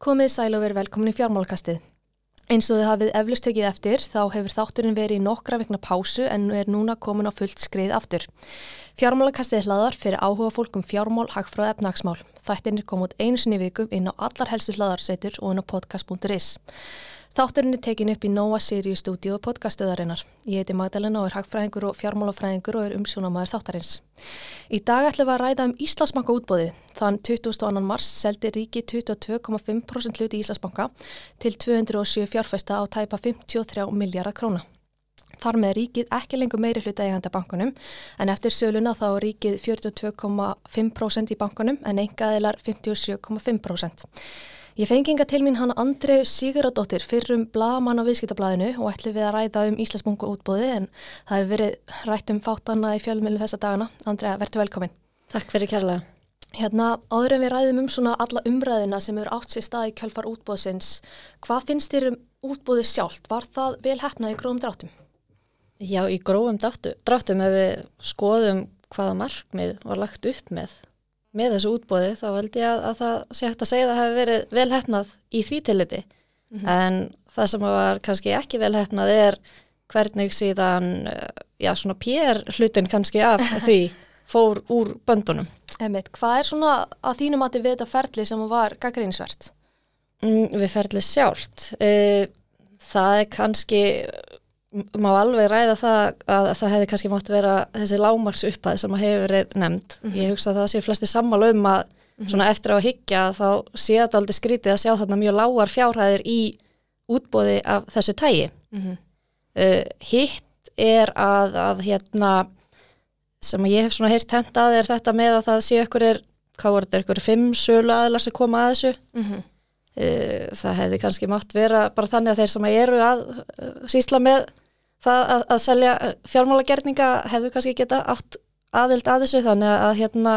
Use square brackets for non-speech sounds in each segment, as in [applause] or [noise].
Komið sæl og verið velkomin í fjármálkastið. Eins og þið hafið eflust tekið eftir þá hefur þátturinn verið í nokkra vikna pásu en er núna komin á fullt skrið aftur. Fjármálkastið hlaðar fyrir áhuga fólkum fjármál, hagfráð efnagsmál. Þættirnir kom út einu sinni vikum inn á allar helstu hlaðarsveitur og inn á podcast.is. Þátturinn er tekin upp í Nóa Sirius stúdíu og podcastöðarinnar. Ég heiti Magdalena og er hagfræðingur og fjármálafræðingur og er umsjónamaður þáttarins. Í dag ætlum við að ræða um Íslandsbanka útbóði. Þann 22. mars seldi ríki 22,5% hluti Íslandsbanka til 207 fjárfæsta á tæpa 53 miljardar króna. Þar með ríkið ekki lengur meiri hluta eiganda bankunum en eftir söluna þá ríkið 42,5% í bankunum en engaðilar 57,5%. Ég fenginga til mín hann Andrei Siguradóttir fyrrum blaman á viðskiptablaðinu og ætli við að ræða um Íslandsbungu útbóði en það hefur verið rætt um fátanna í fjölmjölu þessa dagana. Andrei, verður velkomin. Takk fyrir kærlega. Hérna, áður en við ræðum um svona alla umræðina sem eru átt sér stað í kjálfar útbóðsins, hvað finnst þér um útbóði sjálft? Var það vel hefnað í grófum dráttum? Já, í grófum dráttum ef við skoðum hvaða markmið var lagt upp með með þessu útbóði þá held ég að, að það sé hægt að segja að það hefur verið vel hefnað í því tilliti mm -hmm. en það sem var kannski ekki vel hefnað er hvernig síðan já svona pér hlutin kannski af [laughs] því fór úr böndunum. Emitt, hvað er svona að þínum að þið við þetta ferli sem var gaggrínsvert? Mm, við ferli sjálft. E, það er kannski má alveg ræða það að það hefði kannski mátt vera þessi lámarks upphæð sem að hefur verið nefnd. Mm -hmm. Ég hugsa að það sé flesti sammála um að mm -hmm. svona eftir á að higgja þá sé þetta aldrei skrítið að sjá þarna mjög lágar fjárhæðir í útbóði af þessu tægi. Mm -hmm. uh, hitt er að, að hérna sem að ég hef svona heyrt hentað er þetta með að það sé ykkur er, hvað voru þetta, ykkur fimm sölu aðlar sem koma að þessu. Uh, það hefði kannski mátt vera bara þannig að þeir sem eru að uh, sísla með það að, að selja fjármálagerninga hefðu kannski geta átt aðild að þessu þannig að hérna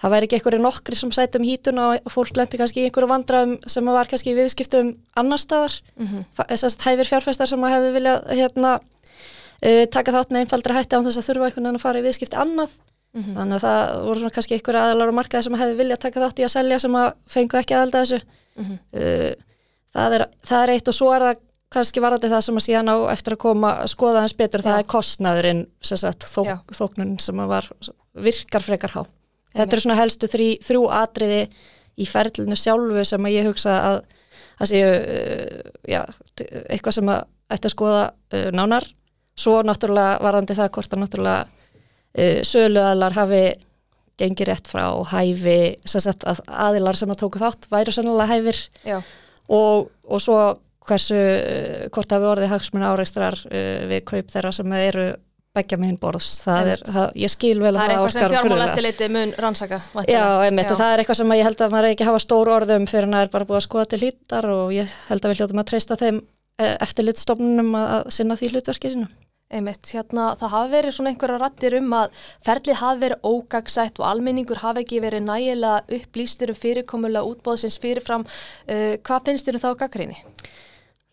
það væri ekki einhverju nokkri sem sætum hítun og fólk lendi kannski í einhverju vandraðum sem var kannski í viðskiptum annar staðar mm -hmm. þessast hæfir fjárfæstar sem hefðu viljað hérna uh, taka þátt með einfaldra hætti án þess að þurfa einhvern veginn að fara í viðskipti annað mm -hmm. þannig að það voru kannski einhverju aðalar og markaði sem hefðu viljað taka þátt í að selja sem að fengu ekki aðalda þessu mm -hmm. uh, það, er, það er eitt og svo er það kannski varandi það sem að síðan á eftir að koma að skoða hans betur, Já. það er kostnaðurinn sagt, þó, þóknun sem var virkar frekar há. Þetta Amen. er svona helstu þrý, þrjú atriði í ferlinu sjálfu sem að ég hugsa að það séu uh, ja, eitthvað sem að ætti að skoða uh, nánar. Svo náttúrulega varandi það hvort að náttúrulega uh, söluaðlar hafi gengið rétt frá hæfi sagt, að aðilar sem að tóku þátt væru sannlega hæfir og, og svo hversu, eh, hvort hafi orðið hagsmun áreikstrar uh, við kaup þeirra sem eru begja meginn borðs, það er, það, ég skil vel að það er eitthvað sem fjármálæftiliti mun rannsaka Já, einmitt, Já. það er eitthvað sem ég held að maður ekki hafa stór orðum fyrir að það er bara búið að skoða til hýttar og ég held að við hljóðum að treysta þeim eh, eftirlitstofnunum að sinna því hlutverki sinu Einmitt, hérna, það hafi verið svona einhverja rattir um að ferlið hafi verið ógagsætt og almenningur hafi ekki verið nægilega upplýstur um fyrirkomulega útbóðsins fyrirfram. Uh, hvað finnst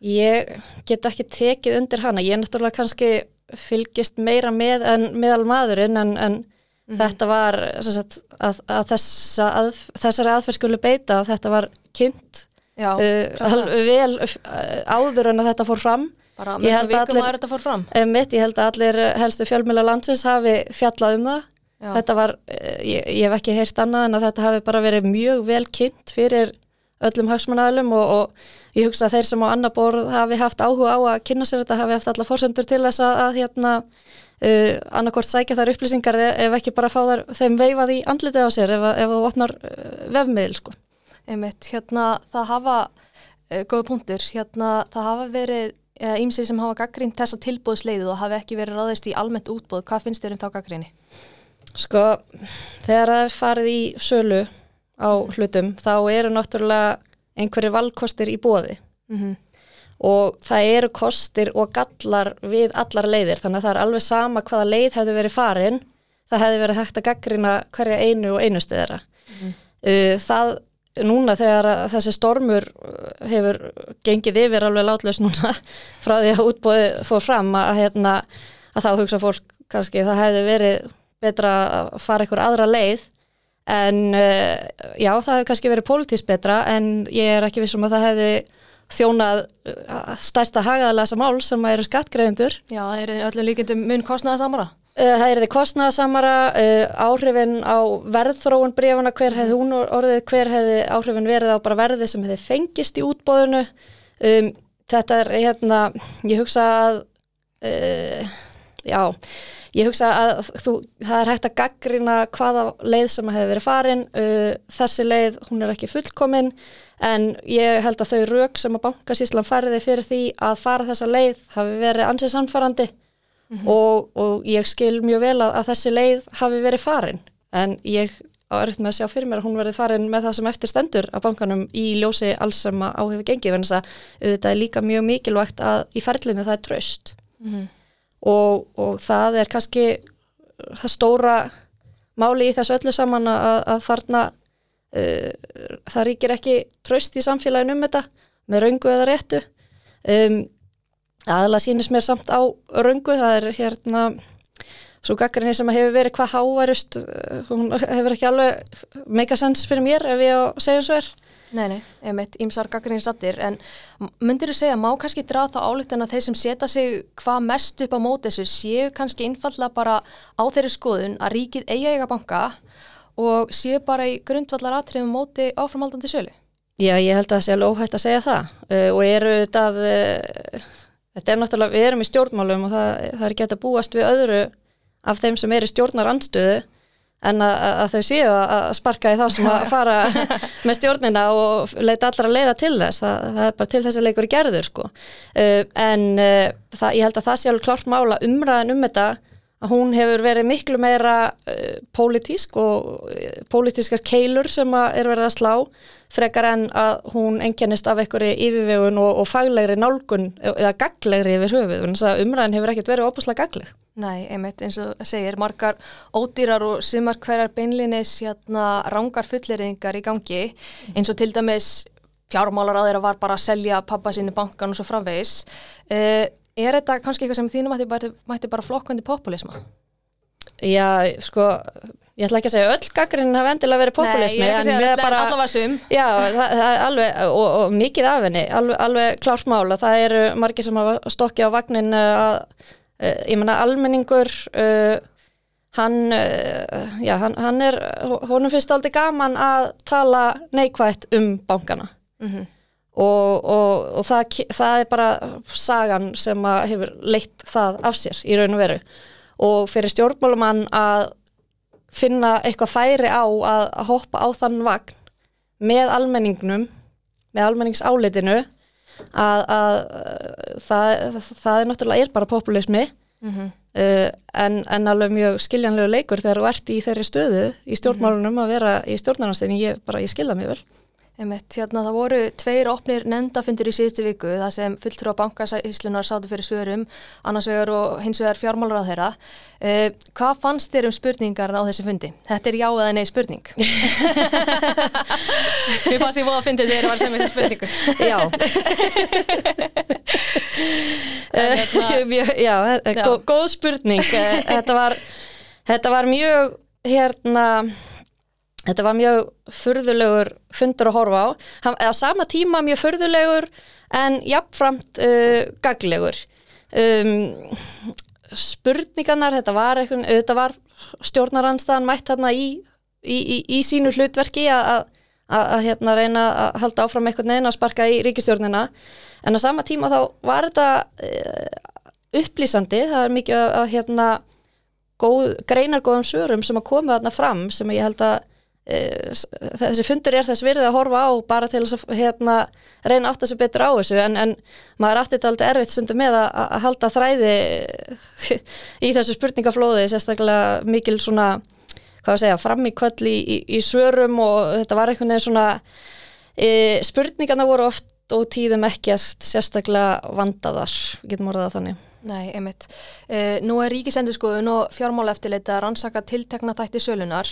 Ég get ekki tekið undir hana, ég er náttúrulega kannski fylgist meira með en meðal maðurinn en, en mm -hmm. þetta var sagt, að, að þessa að, þessari aðferðskjölu beita að þetta var kynnt Já, uh, vel uh, áður en að þetta fór fram. Bara með vikum að þetta fór fram? Mitt, ég held að allir helstu fjölmjöla landsins hafi fjallað um það. Já. Þetta var, uh, ég, ég hef ekki heyrt annað en að þetta hafi bara verið mjög vel kynnt fyrir öllum hagsmannaðalum og, og ég hugsa að þeir sem á annar borð hafi haft áhuga á að kynna sér þetta hafi haft alla fórsendur til þess að, að hérna, uh, annarkort sækja þar upplýsingar e, ef ekki bara fá þar þeim veifað í andlitið á sér ef, ef þú opnar uh, vefmiðil sko. Einmitt, hérna það hafa, uh, góða punktur, hérna það hafa verið ímsið sem hafa gaggrínt þessa tilbúðsleiðu og hafi ekki verið ráðist í almennt útbúð, hvað finnst þér um þá gaggríni? Sko, þegar það er farið í sölu á hlutum þá eru náttúrulega einhverju valkostir í bóði mm -hmm. og það eru kostir og gallar við allar leiðir þannig að það er alveg sama hvaða leið hefði verið farin það hefði verið hægt að gaggrina hverja einu og einustu þeirra mm -hmm. Uh, það núna þegar þessi stormur uh, hefur gengið yfir alveg látlaus núna [laughs] frá því að útbóði fór fram að, hérna, að þá hugsa fólk kannski það hefði verið betra að fara einhver aðra leið en uh, já, það hefur kannski verið pólitísk betra en ég er ekki vissum að það hefði þjónað uh, stærsta hagaðalega sem mál sem eru skattgreðendur Já, það er öllum líkendum mun kostnaða samara Uh, það er því kostnæðasamara, áhrifin á verðþróun brefana, hver hefði hún orðið, hver hefði áhrifin verið á bara verði sem hefði fengist í útbóðinu. Um, þetta er hérna, ég hugsa að, já, ég hugsa að þú, það er hægt að gaggrina hvaða leið sem hefði verið farin. Þessi leið, hún er ekki fullkomin en ég held að þau rauk sem að bankasíslan fariði fyrir því að fara þessa leið hafi verið ansið samfarandi mm -hmm. og, og ég skil mjög vel að, að þessi leið hafi verið farin en ég á erft með að sjá fyrir mér að hún verið farin með það sem eftir stendur á bankanum í ljósi alls sem á hefur gengið en þess að þetta er líka mjög mikilvægt að í ferlinu það er draust mm -hmm. Og, og það er kannski það stóra máli í þessu öllu saman að, að þarna uh, það ríkir ekki draust í samfélaginu um þetta með raungu eða réttu. Um, aðalega sínist mér samt á röngu, það er hérna svo gaggrinni sem hefur verið hvað háværust hún hefur ekki alveg meikasens fyrir mér ef ég á segjum svo er Nei, nei, ég meit ímsar gaggrinni sattir en myndir þú segja, má kannski draða þá álíkt en að þeir sem setja sig hvað mest upp á mót þessu séu kannski einfalla bara á þeirri skoðun að ríkið eiga eiga banka og séu bara í grundvallar atriðum móti áframhaldandi sölu? Já, ég held að það sé alveg óhægt að segja það uh, og eru þetta að uh, Þetta er náttúrulega, við erum í stjórnmálum og það, það er gett að búast við öðru af þeim sem er í stjórnarandstöðu en að, að þau séu að sparka í þá sem að [laughs] fara með stjórnina og leita allra að leiða til þess. Það, það er bara til þess að leikur gerður sko. Uh, en uh, það, ég held að það sé alveg klart mála umræðin um þetta hún hefur verið miklu meira uh, pólitísk og uh, pólitískar keilur sem er verið að slá frekar en að hún engjannist af einhverju yfirvegun og, og faglegri nálgun eða gaglegri yfir höfuð þannig að umræðin hefur ekkert verið óbúslega gagleg Nei, einmitt eins og segir margar ódýrar og sumar hverjar beinlinis hérna rángar fulleringar í gangi. Eins og til dæmis fjármálar að þeirra var bara að selja pappa sínu bankan og svo framvegis. Uh, Er þetta kannski eitthvað sem þínum mætti bara, mætti bara flokkandi populisma? Já, sko ég ætla ekki að segja öll gaggrinn hafa endilega verið populismi Nei, ég er ekki að segja bara, allavega sum Já, það, það er alveg, og, og mikið af henni alveg, alveg klárt mála, það eru margir sem hafa stokkið á vagnin uh, að, uh, ég menna almenningur uh, hann uh, já, hann, hann er honum finnst aldrei gaman að tala neikvægt um bankana mm -hmm. Og, og, og það, það er bara sagan sem hefur leitt það af sér í raun og veru og fyrir stjórnmálumann að finna eitthvað færi á að hoppa á þann vagn með almenningnum, með almenningsáleitinu að, að það, það er náttúrulega er bara populismi mm -hmm. uh, en, en alveg mjög skiljanlegu leikur þegar þú ert í þeirri stöðu í stjórnmálunum að vera í stjórnarnastinni, ég, ég skilja mig vel. Einmitt, hérna, það voru tveir opnir nefndafundir í síðustu viku það sem fulltrú á bankasíslunar sátu fyrir svörum, annars vegar og hins vegar fjármálur á þeirra. Uh, hvað fannst þér um spurningar á þessi fundi? Þetta er já eða nei spurning. [laughs] Við fannst ég búið að fundi þegar það var sem þessi spurningu. Já. [laughs] hérna, [laughs] já, já. Góð, góð spurning. Eh, þetta var, þetta var mjög hérna Þetta var mjög förðulegur fundur að horfa á, eða sama tíma mjög förðulegur en jafnframt uh, gaglegur. Um, spurningarnar, þetta var, eitthvað, þetta var stjórnaranstaðan mætt hérna í, í, í, í sínu hlutverki að hérna, reyna að halda áfram eitthvað neina að sparka í ríkistjórnina en á sama tíma þá var þetta uh, upplýsandi, það er mikið að hérna, góð, greinargóðum sörum sem að koma þarna fram sem ég held að þessi fundur er þess virðið að horfa á bara til að hérna, reyna átt að sé betur á þessu en, en maður átti þetta aldrei erfitt stundu með að, að halda þræði [laughs] í þessu spurningaflóði sérstaklega mikil svona hvað að segja, framíkvöll í, í, í svörum og þetta var einhvern veginn svona e, spurningarna voru oft og tíðum ekkert sérstaklega vandaðar, getum orðað þannig Nei, einmitt. Uh, nú er ríkisendurskoðun og að rannsaka tiltekna þætti sölunar.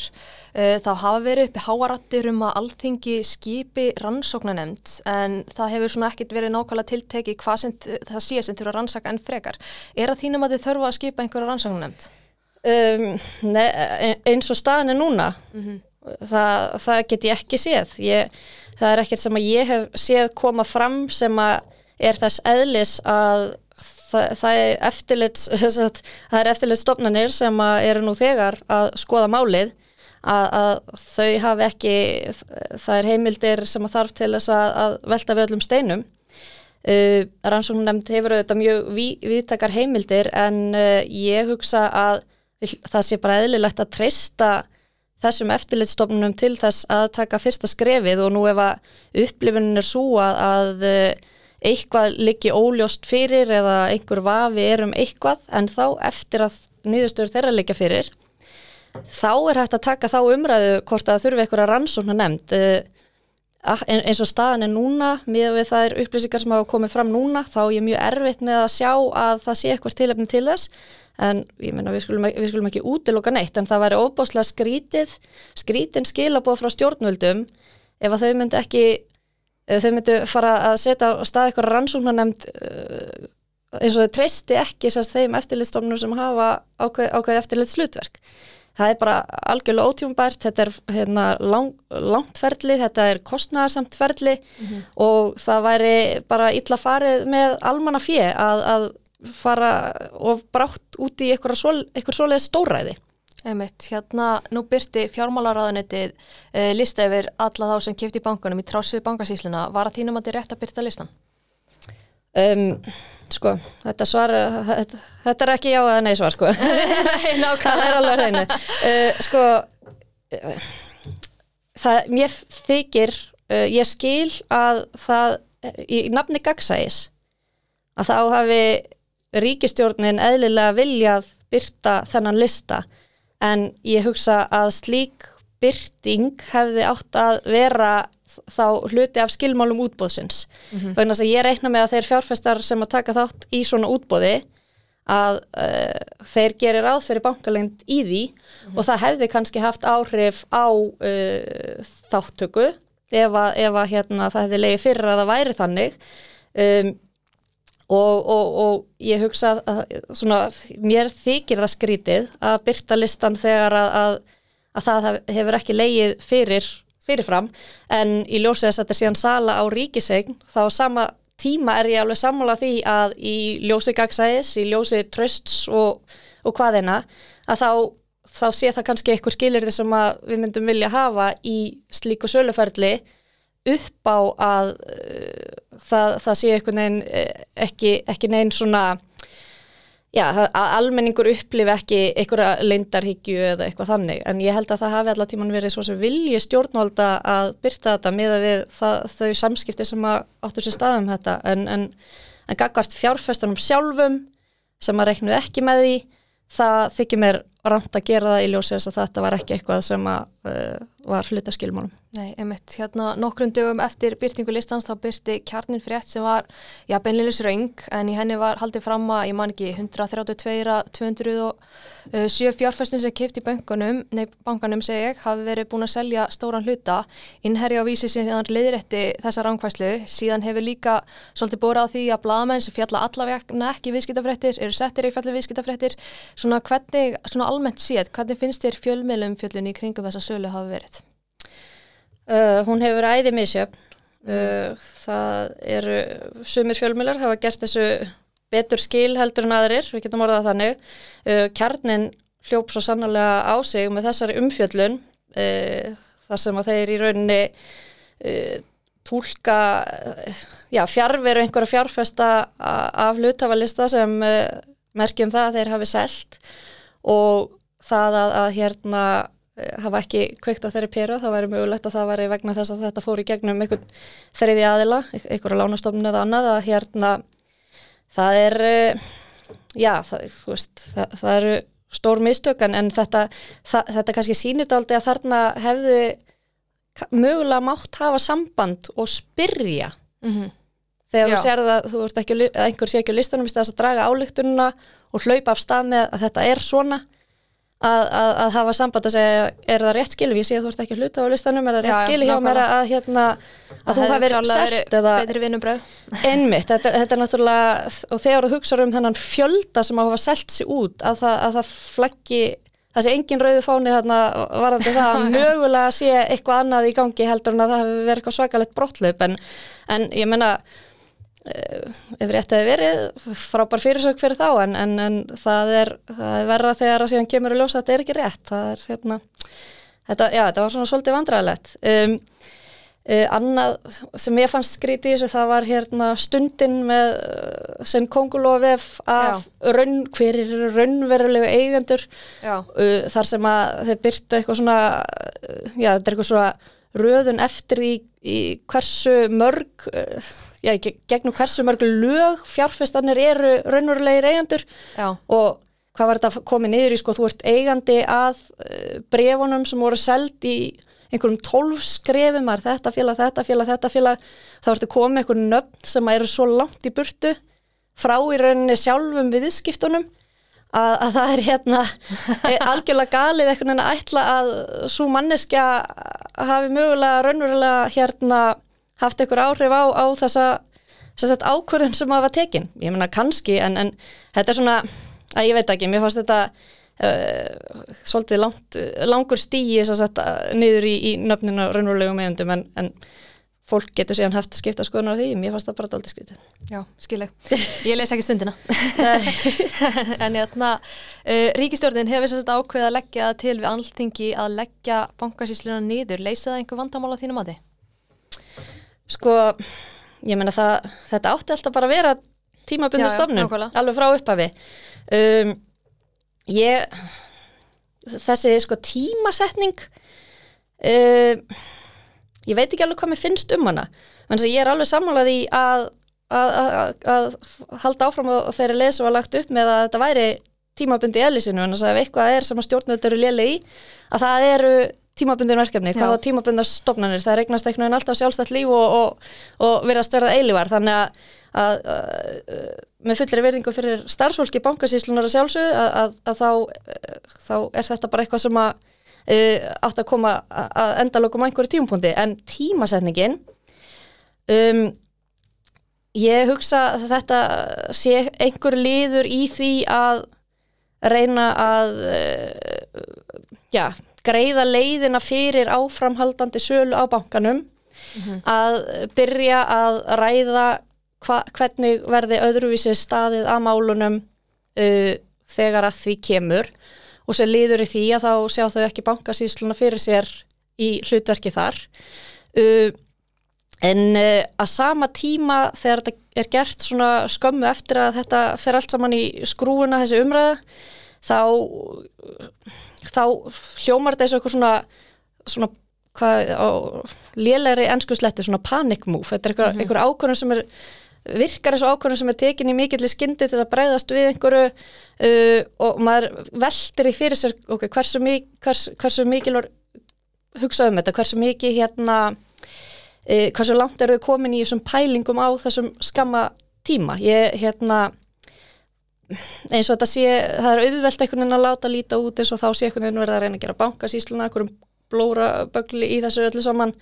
Uh, þá hafa verið uppi háarattir um að alþingi skipi rannsóknanemnd en það hefur svona ekkit verið nákvæmlega tilteki hvað sem það sé sem þurfa að rannsaka en frekar. Er það þínum að þið þurfa að skipa einhverja rannsóknanemnd? Um, nei, eins og staðin er núna. Mm -hmm. Það, það get ég ekki séð. Ég, það er ekkert sem að ég hef séð koma fram sem að er þess eðlis að það, það er eftirlits [laughs] það er eftirlitsstofnanir sem eru nú þegar að skoða málið að, að þau hafi ekki það er heimildir sem að þarf til þess að, að velta við öllum steinum. Uh, rannsóknum nefnd hefur auðvitað mjög viðtakar heimildir en uh, ég hugsa að það sé bara eðlilegt að treysta þessum eftirlitstofnunum til þess að taka fyrsta skrefið og nú ef að upplifunin er svo að, að eitthvað liggi óljóst fyrir eða einhver vafi er um eitthvað en þá eftir að nýðustöður þeirra liggja fyrir þá er hægt að taka þá umræðu hvort að þurfi eitthvað rannsóknar nefnd eh, eins og staðan er núna með við það er upplýsingar sem hafa komið fram núna þá er ég mjög erfitt með að sjá að það sé eitthvað stilefni til þess en ég menna við skulum, við skulum ekki útiloka neitt en það væri óbáslega skrítið skrítin skilabóð frá stjórnvöldum ef að þau myndi ekki þau myndu fara að setja á stað eitthvað rannsóknar nefnd uh, eins og þau treysti ekki sérst þeim eftirlitstofnum sem hafa ákveð, ákveð eftirlit slutverk. Það er bara algjörlega ótjónbært, þetta er hérna, lang, langt ferli, þetta er kostnæðarsamt ferli mm -hmm. og það væri bara illa farið með almanna fjö að, að fara og brátt út í eitthvað svoleið stóræði. Einmitt, hérna nú byrti fjármálaráðunitið uh, lista yfir alla þá sem kipti í bankunum í trásið bankasísluna. Var að þínum að þið rétt að byrta listan? Um, sko, þetta svar, þetta, þetta er ekki já eða nei svar, sko. [laughs] [laughs] það er alveg hreinu. Uh, sko, uh, það, mér þykir, ég skil að það, í nafni gagsægis, að þá hafi ríkistjórnin eðlilega viljað byrta þennan lista en ég hugsa að slík byrting hefði átt að vera þá hluti af skilmálum útbóðsins mm -hmm. vegna að ég reikna með að þeir fjárfestar sem að taka þátt í svona útbóði að uh, þeir gerir fyrir bankalengd í því mm -hmm. og það hefði kannski haft áhrif á uh, þáttöku ef að, ef að hérna, það hefði leiði fyrir að það væri þannig um, Og, og, og ég hugsa að svona, mér þykir það skrítið að byrta listan þegar að, að, að það hefur ekki leið fyrir, fyrirfram. En í ljósið þess að þetta er síðan sala á ríkisegn þá sama tíma er ég alveg sammála því að í ljósið gagsæðis, í ljósið trösts og, og hvaðina að þá, þá sé það kannski eitthvað skilir þessum að við myndum vilja hafa í slíku söluferli upp á að uh, það, það sé eitthvað neinn eh, ekki, ekki neinn svona já, að almenningur upplifi ekki einhverja leindarhyggju eða eitthvað þannig. En ég held að það hafi allar tíman verið svo sem vilji stjórnvalda að byrta þetta með að við það, þau samskipti sem áttur sér staðum þetta. En, en, en gagvart fjárfestunum sjálfum sem að reiknuð ekki með því það þykir mér ramt að gera það í ljósi þess að þetta var ekki eitthvað sem að, uh, var hlutaskilmánum. Nei, einmitt, hérna nokkrum dögum eftir byrtingu listans þá byrti kjarnin frétt sem var, já, beinleilis raung en í henni var haldið fram að, ég man ekki, 132, 207 fjárfæstum sem keift í bankanum, nei, bankanum segi ég, hafi verið búin að selja stóran hluta, innherja á vísi sem hann leiðrætti þessa ránkvæslu, síðan hefur líka svolítið bórað því að bladamenn sem fjalla allavegna ekki viðskiptafrættir, almennt séð, hvernig finnst þér fjölmiðlum fjöllin í kringum þessa sölu hafi verið? Uh, hún hefur æði misjöfn. Uh, það eru, sumir fjölmjölar hafa gert þessu betur skil heldur en aðrir, við getum orðað þannig. Uh, kjarnin hljóp svo sannlega á sig með þessari umfjöllun uh, þar sem að þeir í rauninni uh, tólka, uh, já, fjárveru einhverja fjárfesta af hlutafalista sem merkjum það að þeir hafi selt og það að, að hérna hafa ekki kveikt á þeirri peru þá væri mögulegt að það væri vegna þess að þetta fór í gegnum einhvern þriði aðila einhverja lánastofnun eða annað að hérna það er eh, já, það, veist, það, það eru stór mistökan en þetta það, þetta kannski sýnir aldrei að þarna hefði mögulega mátt hafa samband og spyrja mm -hmm. Þegar já. þú sér það þú veist ekki að einhver sé ekki á listanum í staðis að draga álíktununa og hlaupa af stað með að þetta er svona. Að, að, að hafa samband að segja er það rétt skilvi, ég sé að þú ert ekki hluta á listanum er það rétt skilvi hjá mér að, hérna, að þú hafi verið selt eða [laughs] [laughs] einmitt, þetta, þetta er náttúrulega og þegar þú hugsaður um þennan fjölda sem hafa selt sér út að það, það flaggi það sé engin rauðu fáni þarna varandi það [laughs] að mögulega sé eitthvað annað í gangi heldur en að það hefur verið eitthvað svakalegt brottlaup en, en ég menna ef rétt hefur verið frábær fyrirsök fyrir þá en, en, en það, er, það er verra þegar að síðan kemur að ljósa að þetta er ekki rétt. Er hérna þetta, já, þetta var svona svolítið vandræðilegt um, uh, annað sem ég fannst skríti í þessu það var hérna stundin með uh, sem kongulofef af raun, hver er raunverulegu eigendur uh, þar sem að þeir byrtu eitthvað svona já, þetta er eitthvað svona röðun eftir í, í hversu mörg uh, já, gegnum hversu mörg lög fjárfestanir eru raunverulegir eigendur Já. og hvað var þetta komið niður í sko, þú ert eigandi að uh, brefunum sem voru seld í einhverjum tólf skrefum, er þetta félag, þetta félag, þetta félag, þá ertu komið einhverjum nöfn sem eru svo langt í burtu frá í rauninni sjálfum viðskiptunum að, að það er hérna [laughs] algjörlega galið einhvern veginn að ætla að svo manneskja hafi mögulega raunverulega hérna haft einhver áhrif á, á þessa, þessa ákvörðun sem að var tekin. Ég menna kannski en, en þetta er svona að ég veit ekki, mér fannst þetta uh, svolítið langt, langur stíi sagt, niður í, í nöfninu raunverulegum meðundum en, en fólk getur síðan haft skipta skoðunar því, mér fannst það bara aldrei skriðið. Já, skileg. Ég les ekki stundina. [laughs] en játna, uh, ríkistjórnin hefur sérst ákveð að leggja til við alltingi að leggja bankasísluna niður. Leysa það einhver vandamál á þínum áti? Sko, ég menna það, þetta átti alltaf bara að vera tímabundu stofnum, alveg frá upphafi. Um, ég þessi sko tímasetning um, ég veit ekki alveg hvað mér finnst um hana þannig að ég er alveg sammálað í að, að, að, að halda áfram og þeirri leð sem var lagt upp með að þetta væri tímabundi eðlisinu en þess að ef eitthvað er sem að stjórnvöldur eru léli í að það eru tímabundin verkefni, hvað á tímabundar stofnanir, það eignast eitthvað en alltaf sjálfstætt líf og, og, og verðast verða eilivar þannig að, að, að með fullri verðingu fyrir starfsfólki bankasíslunar að sjálfsögðu að, að þá, þá er þetta bara eitthvað sem að uh, átt að koma að endalokum einhverju tímapunkti. En tímasetningin um, ég hugsa að þetta sé einhver liður í því að reyna að uh, já greiða leiðina fyrir áframhaldandi sölu á bankanum mm -hmm. að byrja að ræða hva, hvernig verði öðruvísi staðið að málunum uh, þegar að því kemur og sem liður í því að þá sjá þau ekki bankasýsluna fyrir sér í hlutverki þar uh, en uh, að sama tíma þegar þetta er gert svona skömmu eftir að þetta fer allt saman í skrúuna þessi umræða þá þá hljómar þetta eins og eitthvað svona, svona lélæri ennsku sletti, svona panic move, þetta er eitthvað, mm -hmm. eitthvað ákvörðun sem er virkar eins og ákvörðun sem er tekin í mikill skyndi til að breyðast við einhverju uh, og maður veldir í fyrir sér okay, hversu, mik hvers, hversu mikil var hugsað um þetta, hversu mikið hérna uh, hversu langt eru þau komin í þessum pælingum á þessum skamma tíma ég hérna eins og þetta sé, það er auðvelt einhvern veginn að láta líta út eins og þá sé einhvern veginn verið að reyna að gera bankasísluna, einhverjum blóra bögli í þessu öllu saman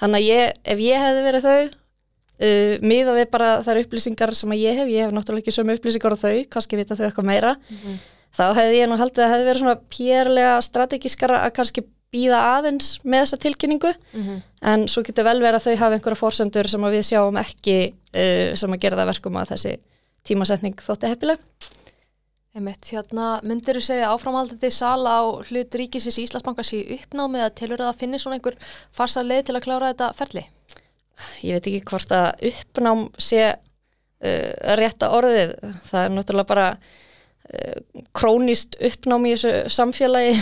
þannig að ég, ef ég hefði verið þau uh, miða við bara þær upplýsingar sem ég hef, ég hef náttúrulega ekki sömu upplýsingar á þau, kannski vita þau eitthvað meira mm -hmm. þá hefði ég nú haldið að hefði verið svona pérlega strategískara að kannski býða aðeins með þessa tilkynningu mm -hmm. en svo getur vel verið að þau hafa einhverja fórsendur sem við sjáum ekki uh, sem að gera það verkum að þessi tímasetning þótti heppileg. Einmitt, hérna, myndir þú segja áframhaldandi sala á hlut ríkisins Íslandsbankas í uppnámi eða tilur að finna svona einhver farsa leið til að klára þetta ferli? Ég veit ekki hvort að uppnám sé uh, rétta orðið. Það er náttúrulega bara uh, krónist uppnám í þessu samfélagi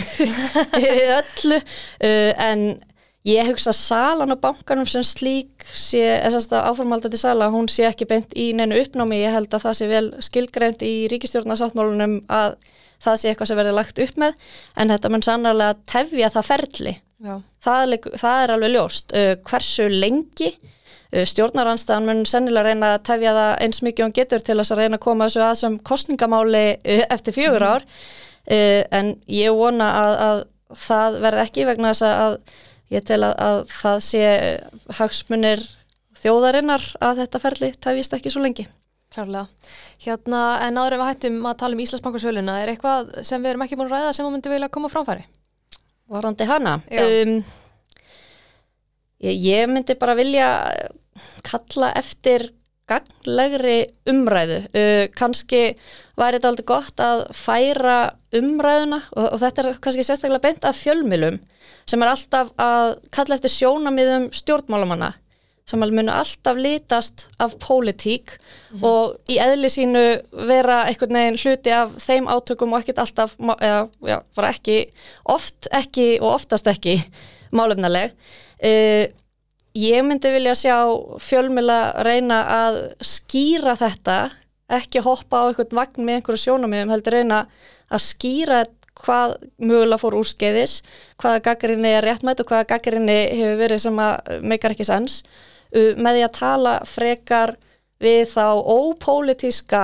[laughs] öllu uh, en Ég hugsa að salan á bankanum sem slík sé, þess að áformaldandi sala, hún sé ekki beint í neinu uppnámi, ég held að það sé vel skilgreint í ríkistjórnarsáttmálunum að það sé eitthvað sem verður lagt upp með, en þetta mun sannarlega tefja það ferli. Það, það er alveg ljóst. Uh, hversu lengi uh, stjórnaranstæðan mun sennilega reyna að tefja það eins mikið hún getur til þess að reyna að koma þessu að sem kostningamáli uh, eftir fjögur ár, mm. en ég vona að, að það verð ekki vegna þess að ég tel að, að það sé hagsmunir þjóðarinnar að þetta ferli tefist ekki svo lengi. klárlega. Hérna, en áður en við hættum að tala um Íslandsbankarsöluna, er eitthvað sem við erum ekki búin að ræða sem þú myndi vilja koma á framfæri? Varandi hana? Um, ég, ég myndi bara vilja kalla eftir gagnlegri umræðu. Uh, kannski væri þetta aldrei gott að færa umræðuna og, og þetta er kannski sérstaklega beint af fjölmilum sem er alltaf að kalla eftir sjónamiðum stjórnmálamanna sem munu alltaf litast af pólitík og í eðli sínu vera einhvern veginn hluti af þeim átökum og ekkert alltaf, eða já, ekki, oft ekki og oftast ekki málefnaleg. Uh, ég myndi vilja sjá fjölmila reyna að skýra þetta, ekki hoppa á einhvern vagn með einhverju sjónamiðum, heldur reyna að skýra hvað mögulega fór úrskeiðis, hvaða gaggrinni er réttmætt og hvaða gaggrinni hefur verið sem að meikar ekki sens. Uh, með því að tala frekar við þá ópólitíska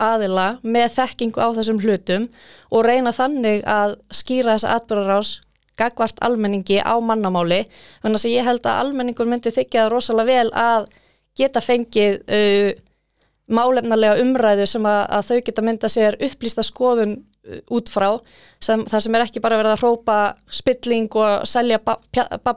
aðila með þekkingu á þessum hlutum og reyna þannig að skýra þessa atbyrðarás gagvart almenningi á mannamáli. Þannig að ég held að almenningur myndi þykja rosalega vel að geta fengið uh, málefnarlega umræðu sem að, að þau geta mynda sér upplýsta skoðun uh, út frá sem, þar sem er ekki bara verið að hrópa spilling og selja ba, pja, ba,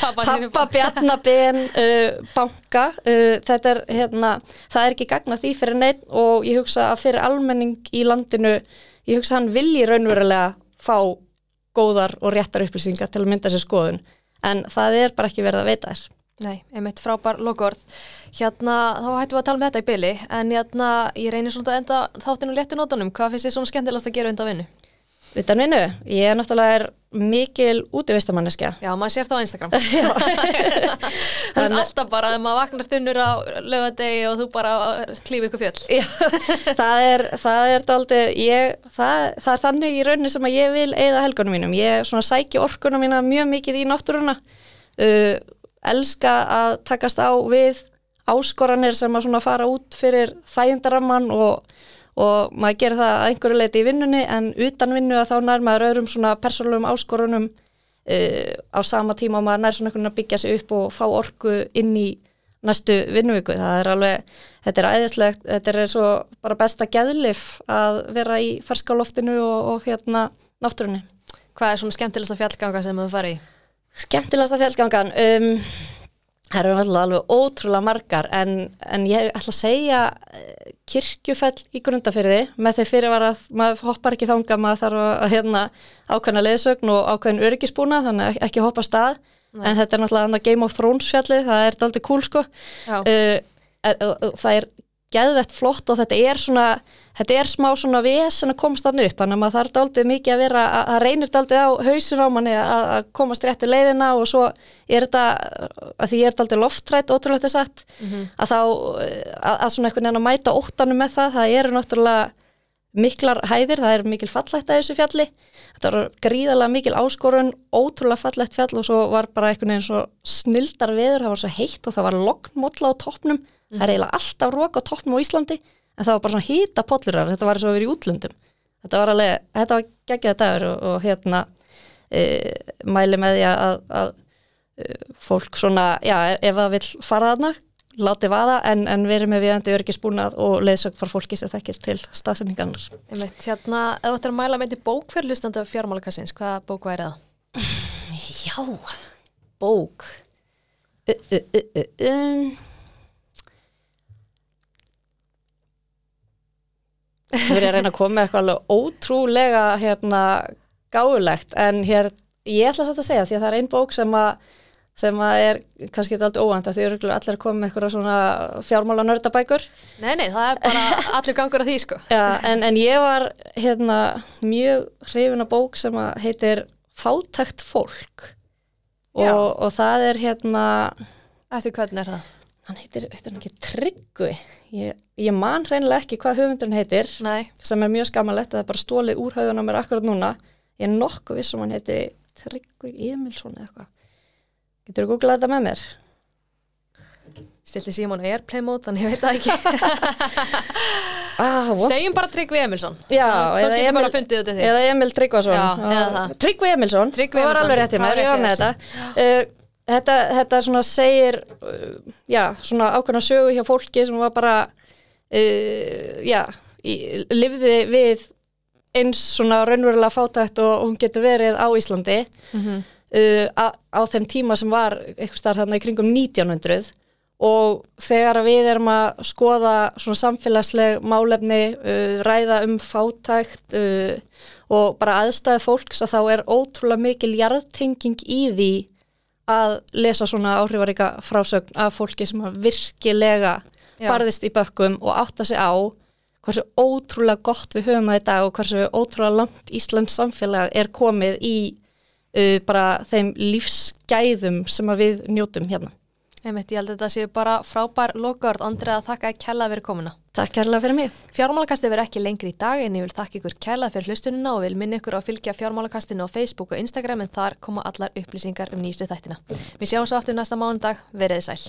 pappa bjarnaben uh, banka. Uh, þetta er hérna það er ekki gagna því fyrir neitt og ég hugsa að fyrir almenning í landinu ég hugsa hann vilji raunverulega fá góðar og réttar upplýsingar til að mynda sér skoðun en það er bara ekki verið að veita þér Nei, einmitt frábær lokaord. Hérna, þá hættum við að tala um þetta í byli, en hérna, ég reynir svona að enda þáttinu léttu nótunum. Hvað finnst þið svona skemmtilegast að gera undan vinnu? Vitan vinnu, ég er náttúrulega er mikil útivistamanneskja Já, maður sér það á Instagram. [laughs] það er alltaf bara að maður vaknar stunnur á lögadegi og þú bara klífi ykkur fjöll. Já, [laughs] það er, það er daldið, ég, það, það er þannig í rauninni sem að ég vil eigða helgunum mínum. Ég svona sæki orkunum mína mjög mikið í náttúruna, uh, elska að takast á við áskoranir sem að svona fara út fyrir þægindaramman og, og maður gerir það að einhverju leiti í vinnunni en utan vinnu að þá nær maður öðrum svona persónulegum áskorunum uh, á sama tíma og maður nær svona einhvern veginn að byggja sig upp og fá orku inn í næstu vinnuviku. Það er alveg, þetta er æðislegt, þetta er svo bara besta geðlif að vera í ferskaloftinu og, og hérna náttúrunni. Hvað er svona skemmtilegast að fjallganga sem þú farið í? Skemmtilegasta fjallgangan, um, það eru alveg ótrúlega margar en, en ég ætla að segja eh, kirkjufell í grundafyrði með þeir fyrir að maður hoppar ekki þanga, maður þarf að hérna ákveðna leðsögn og ákveðin örgisbúna þannig að ekki hoppa stað. Nei. en þetta er náttúrulega Game of Thrones fjallið, það er daldið cool sko. Uh, er, uh, það er geðvett flott og þetta er svona þetta er smá svona vesen að komast þannig upp þannig að maður þarf daldið mikið að vera að, að reynir daldið á hausin á manni að, að komast réttu leiðina og svo er þetta að því ég er daldið loftrætt ótrúlega þess að að þá að, að svona einhvern veginn að mæta óttanum með það það eru náttúrulega miklar hæðir, það er mikil fallætt að þessu fjalli. Þetta var gríðalega mikil áskorun ótrúlega fallætt fjall og svo var bara einhvern veginn svo snildar veður það var svo heitt og það var lognmólla á toppnum það er eiginlega alltaf rók á toppnum á Íslandi en það var bara svona hýta pollurar þetta var svo að vera í útlöndum þetta var alveg, þetta var geggjaða dagur og, og hérna e, mæli með því að, að e, fólk svona, já, ef það vil fara þarna láti vaða en, en verið með viðandi örgisbúnað og leiðsögn fór fólki sem þekkir til staðsendingarnar. Einmitt, hérna, ef þú ættir að mæla með þetta bók fyrir hlustandi af fjármálakassins, hvaða bók væri það? Já, bók. Uh, uh, uh, um. Þú er að reyna að koma með eitthvað alveg ótrúlega hérna, gáulegt en hér, ég ætla satt að segja því að það er einn bók sem að sem að er kannski alltaf óvænt að því eru allir koma með eitthvað svona fjármála nördabækur Nei, nei, það er bara allur gangur að því, sko. Já, en, en ég var hérna mjög hrifin að bók sem að heitir Fátækt fólk og, og það er hérna Eftir hvernig er það? Hann heitir, heitir hann ekki Tryggvi ég, ég man reynilega ekki hvað höfundurinn heitir Nei, sem er mjög skammalegt að það er bara stólið úr höfðun á mér akkurat núna ég er nokkuð viss um hann heiti Tryggvi Emilsson eða eitthvað getur þú googlað þetta með mér? stilti Simon á Airplay mode, þannig ég veit það ekki. [laughs] Ah? Segjum bara Tryggvi Emilsson. Já, Þá eða getur Emil- bara fundið út af því. eða Emil Tryggvason. Tryggvi Emilsson, það var alveg rétt í mér, ég var með þetta þetta, þetta svona segir uh, já, svona ákveðna sögu hjá fólki sem var bara uh, já, í, lifði við eins svona raunverulega fátækt og hún getur verið á Íslandi Mm -hmm. uh, á, á þeim tíma sem var eitthvað starf þarna í kringum 1900 og þegar við erum að skoða svona samfélagsleg málefni, uh, ræða um fátækt uh, og bara aðstæði fólks að þá er ótrúlega mikil jarðtenging í því að lesa svona áhrifaríka frásögn af fólki sem að virkilega Já. barðist í bökkum og átta sig á hversu ótrúlega gott við höfum það í dag og hversu ótrúlega langt Íslands samfélag er komið í uh, bara þeim lífsgæðum sem við njótum hérna. Einmitt, ég held að þetta séu bara frábær lokord, Andrið að þakka kærlega fyrir komuna. Takk kærlega fyrir mig. Fjármálakastið verður ekki lengri í dag en ég vil þakka ykkur kærlega fyrir hlustunina og vil minna ykkur að fylgja fjármálakastinu á Facebook og Instagram en þar koma allar upplýsingar um nýstu þættina. Við sjáum svo aftur næsta mánudag, veriði sæl.